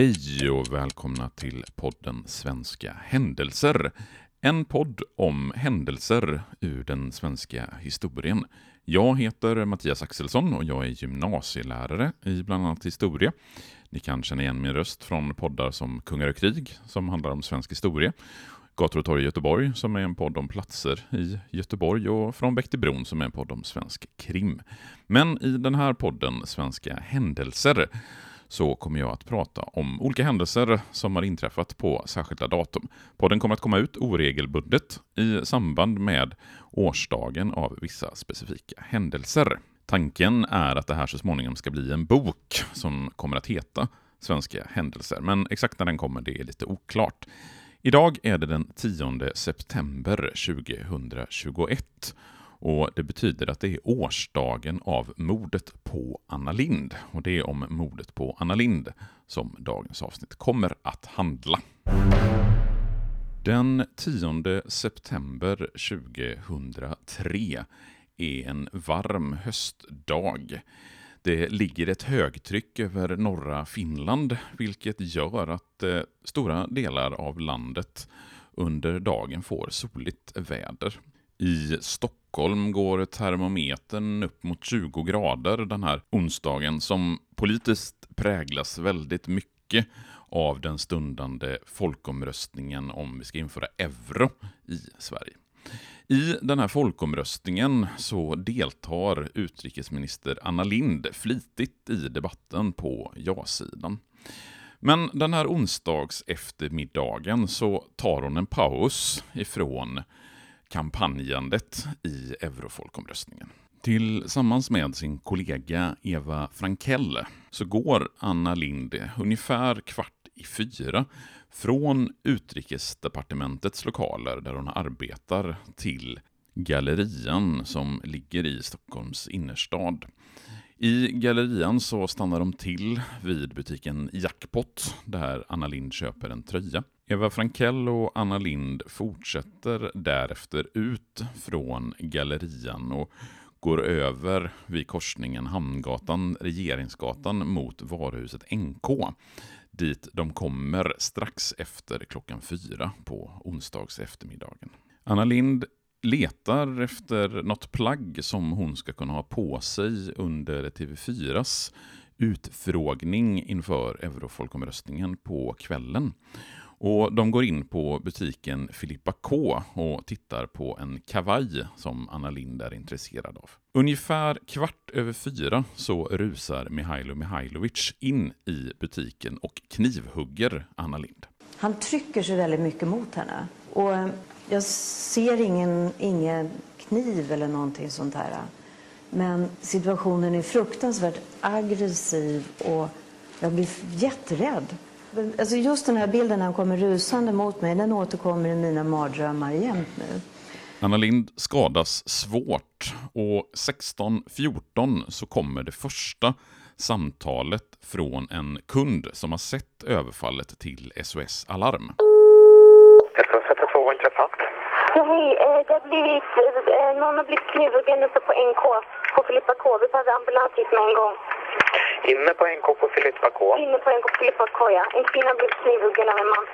Hej och välkomna till podden Svenska händelser. En podd om händelser ur den svenska historien. Jag heter Mattias Axelsson och jag är gymnasielärare i bland annat historia. Ni kan känna igen min röst från poddar som Kungar och krig, som handlar om svensk historia. Gator och torg i Göteborg, som är en podd om platser i Göteborg och Från Bäck till bron, som är en podd om svensk krim. Men i den här podden, Svenska händelser, så kommer jag att prata om olika händelser som har inträffat på särskilda datum. Podden kommer att komma ut oregelbundet i samband med årsdagen av vissa specifika händelser. Tanken är att det här så småningom ska bli en bok som kommer att heta Svenska händelser, men exakt när den kommer det är lite oklart. Idag är det den 10 september 2021 och Det betyder att det är årsdagen av mordet på Anna Lind. Och det är om mordet på Anna Lind som dagens avsnitt kommer att handla. Den 10 september 2003 är en varm höstdag. Det ligger ett högtryck över norra Finland, vilket gör att eh, stora delar av landet under dagen får soligt väder. I Stockholm Stockholm går termometern upp mot 20 grader den här onsdagen som politiskt präglas väldigt mycket av den stundande folkomröstningen om vi ska införa euro i Sverige. I den här folkomröstningen så deltar utrikesminister Anna Lind flitigt i debatten på ja-sidan. Men den här onsdags eftermiddagen så tar hon en paus ifrån kampanjandet i eurofolkomröstningen. Tillsammans med sin kollega Eva Frankell så går Anna Lind ungefär kvart i fyra från utrikesdepartementets lokaler där hon arbetar till Gallerian som ligger i Stockholms innerstad. I Gallerian så stannar de till vid butiken Jackpot där Anna Lind köper en tröja. Eva Frankell och Anna Lind fortsätter därefter ut från Gallerian och går över vid korsningen Hamngatan, Regeringsgatan mot varuhuset NK dit de kommer strax efter klockan fyra på onsdags eftermiddagen. Anna Lind letar efter något plagg som hon ska kunna ha på sig under TV4s utfrågning inför eurofolkomröstningen på kvällen. Och De går in på butiken Filippa K och tittar på en kavaj som Anna Lind är intresserad av. Ungefär kvart över fyra så rusar Mihailo Mihailovic in i butiken och knivhugger Anna Lind. Han trycker sig väldigt mycket mot henne. Och eh, jag ser ingen, ingen kniv eller någonting sånt här. Men situationen är fruktansvärt aggressiv och jag blir jätterädd. Alltså just den här bilden när han kommer rusande mot mig, den återkommer i mina mardrömmar jämt nu. Anna Lind skadas svårt och 16.14 så kommer det första samtalet från en kund som har sett överfallet till SOS Alarm. 132 intressant. Hej, eh, det har blivit, eh, någon har blivit knivhuggen uppe på NK, på Filippa K. Vi behöver ambulans hit med en gång. Inne på NK på Filippa K. Inne på NK på Filippa K, ja. En kvinna blev knivhuggen av en man.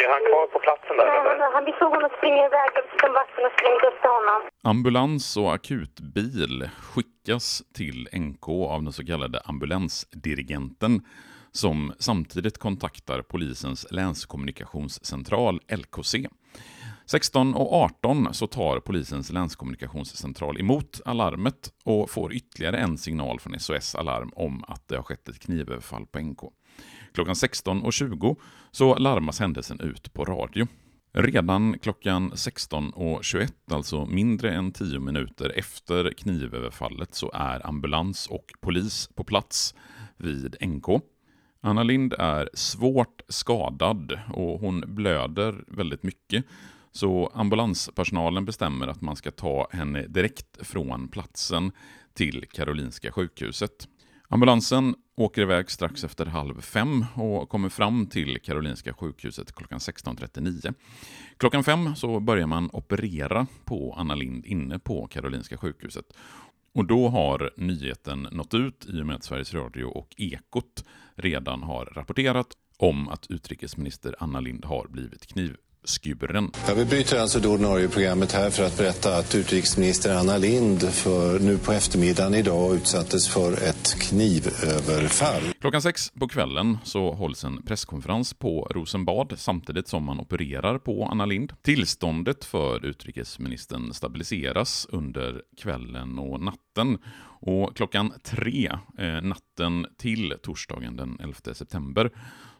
Är han kvar på platsen där Nej, eller? han, han, vi såg honom springa iväg över vatten och sprängde efter honom. Ambulans och akutbil skickas till NK av den så kallade ambulansdirigenten som samtidigt kontaktar polisens länskommunikationscentral LKC. 16 och 18 så tar polisens länskommunikationscentral emot alarmet och får ytterligare en signal från SOS Alarm om att det har skett ett knivöverfall på NK. Klockan 16 och 20 så larmas händelsen ut på radio. Redan klockan 16.21, alltså mindre än 10 minuter efter knivöverfallet, så är ambulans och polis på plats vid NK. Anna Lind är svårt skadad och hon blöder väldigt mycket. Så ambulanspersonalen bestämmer att man ska ta henne direkt från platsen till Karolinska sjukhuset. Ambulansen åker iväg strax efter halv fem och kommer fram till Karolinska sjukhuset klockan 16.39. Klockan fem så börjar man operera på Anna Lind inne på Karolinska sjukhuset. Och då har nyheten nått ut i och med att Sveriges Radio och Ekot redan har rapporterat om att utrikesminister Anna Lind har blivit kniv skuren. Ja, vi bryter alltså det ordinarie programmet här för att berätta att utrikesminister Anna Lind för nu på eftermiddagen idag utsattes för ett knivöverfall. Klockan sex på kvällen så hålls en presskonferens på Rosenbad samtidigt som man opererar på Anna Lind. Tillståndet för utrikesministern stabiliseras under kvällen och natten och klockan tre eh, natten till torsdagen den 11 september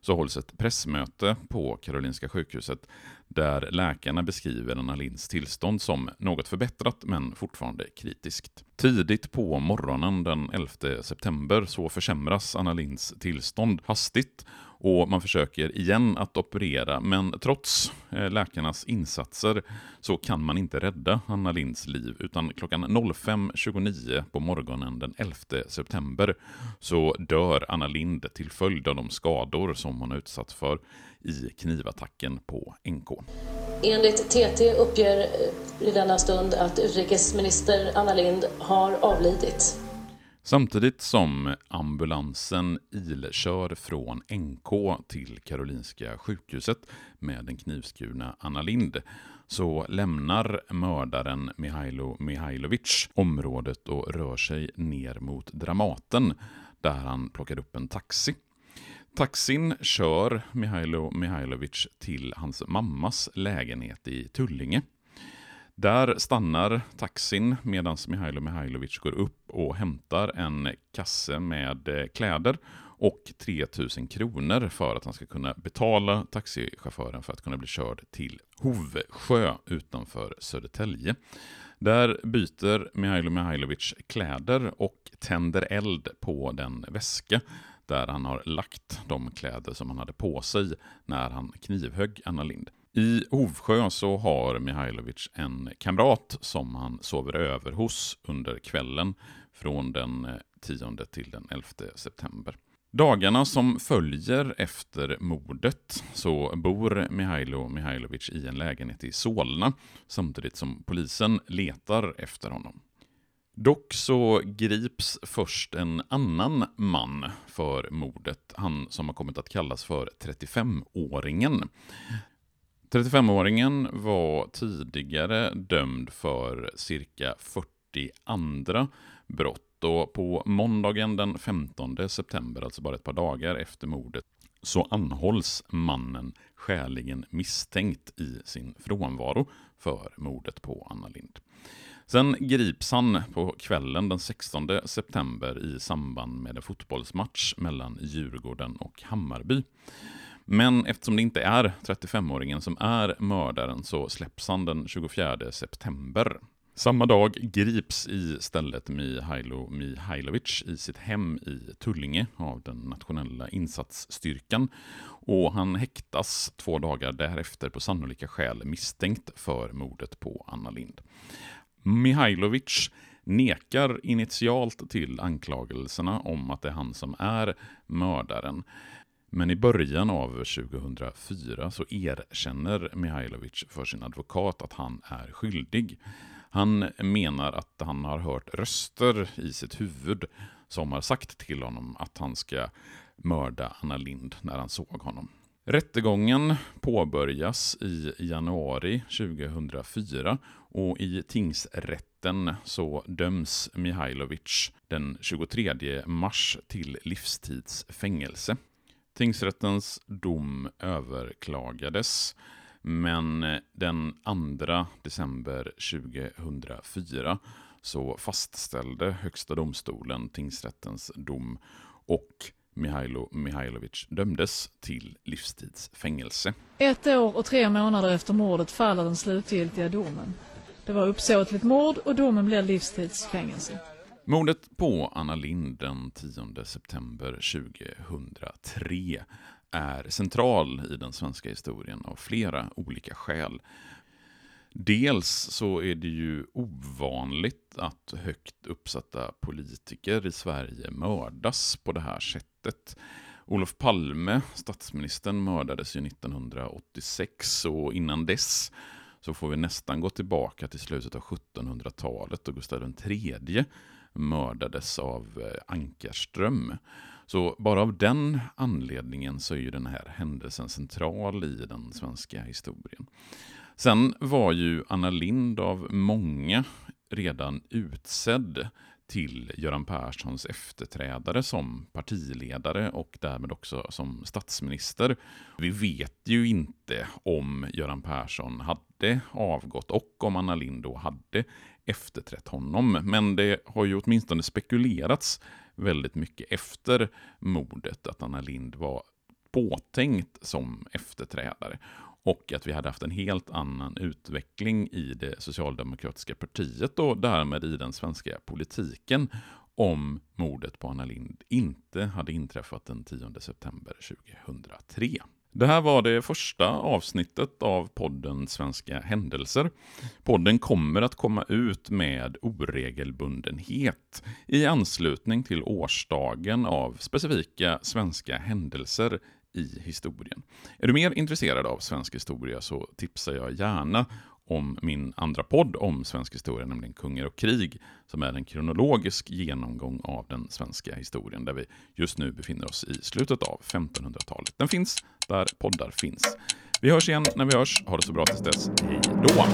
så hålls ett pressmöte på Karolinska sjukhuset där läkarna beskriver Anna Linds tillstånd som något förbättrat men fortfarande kritiskt. Tidigt på morgonen den 11 september så försämras Anna Linds tillstånd hastigt och man försöker igen att operera, men trots eh, läkarnas insatser så kan man inte rädda Anna Linds liv, utan klockan 05.29 på morgonen den 11 september så dör Anna Lind till följd av de skador som hon utsatts för i knivattacken på NK. Enligt TT uppger eh, i denna stund att utrikesminister Anna Lind har avlidit. Samtidigt som ambulansen ilkör från NK till Karolinska sjukhuset med den knivskurna Anna Lind så lämnar mördaren Mihailo Mihailovic området och rör sig ner mot Dramaten där han plockar upp en taxi. Taxin kör Mihailo Mihailovic till hans mammas lägenhet i Tullinge. Där stannar taxin medan Mihailo Mihailovic går upp och hämtar en kasse med eh, kläder och 3000 kronor för att han ska kunna betala taxichauffören för att kunna bli körd till Hovsjö utanför Södertälje. Där byter Mihailo Mihailovic kläder och tänder eld på den väska där han har lagt de kläder som han hade på sig när han knivhögg Anna Lind. I Hovsjö så har Mihailovic en kamrat som han sover över hos under kvällen från den eh, 10 till den 11 september. Dagarna som följer efter mordet så bor Mihailo Mihailovic i en lägenhet i Solna samtidigt som polisen letar efter honom. Dock så grips först en annan man för mordet, han som har kommit att kallas för 35-åringen. 35-åringen var tidigare dömd för cirka 40 andra brott och på måndagen den 15 september, alltså bara ett par dagar efter mordet, så anhålls mannen skäligen misstänkt i sin frånvaro för mordet på Anna Lind. Sen grips han på kvällen den 16 september i samband med en fotbollsmatch mellan Djurgården och Hammarby. Men eftersom det inte är 35-åringen som är mördaren så släpps han den 24 september. Samma dag grips i stället Mihailo Mihailovic i sitt hem i Tullinge av den nationella insatsstyrkan och han häktas två dagar därefter på sannolika skäl misstänkt för mordet på Anna Lind. Mihailovic nekar initialt till anklagelserna om att det är han som är mördaren. Men i början av 2004 så erkänner Mihailovic för sin advokat att han är skyldig. Han menar att han har hört röster i sitt huvud som har sagt till honom att han ska mörda Anna Lind när han såg honom. Rättegången påbörjas i januari 2004 och i tingsrätten så döms Mihailovic den 23 mars till livstidsfängelse. Tingsrättens dom överklagades, men den 2 december 2004 så fastställde Högsta domstolen tingsrättens dom och Mihailo Mihailovic dömdes till livstidsfängelse. Ett år och tre månader efter mordet faller den slutgiltiga domen. Det var uppsåtligt mord och domen blir livstidsfängelse. Mordet på Anna Lind den 10 september 2003 är central i den svenska historien av flera olika skäl. Dels så är det ju ovanligt att högt uppsatta politiker i Sverige mördas på det här sättet. Olof Palme, statsministern, mördades ju 1986 och innan dess så får vi nästan gå tillbaka till slutet av 1700-talet och Gustav III mördades av eh, Ankarström. Så bara av den anledningen så är ju den här händelsen central i den svenska historien. Sen var ju Anna Lind av många redan utsedd till Göran Perssons efterträdare som partiledare och därmed också som statsminister. Vi vet ju inte om Göran Persson hade avgått och om Anna Lind då hade efterträtt honom. Men det har ju åtminstone spekulerats väldigt mycket efter mordet att Anna Lind var påtänkt som efterträdare och att vi hade haft en helt annan utveckling i det socialdemokratiska partiet och därmed i den svenska politiken om mordet på Anna Lind inte hade inträffat den 10 september 2003. Det här var det första avsnittet av podden Svenska händelser. Podden kommer att komma ut med oregelbundenhet i anslutning till årsdagen av specifika svenska händelser i historien. Är du mer intresserad av svensk historia så tipsar jag gärna om min andra podd om svensk historia, nämligen Kungar och krig, som är en kronologisk genomgång av den svenska historien, där vi just nu befinner oss i slutet av 1500-talet. Den finns där poddar finns. Vi hörs igen när vi hörs. Ha det så bra tills dess. Hej då!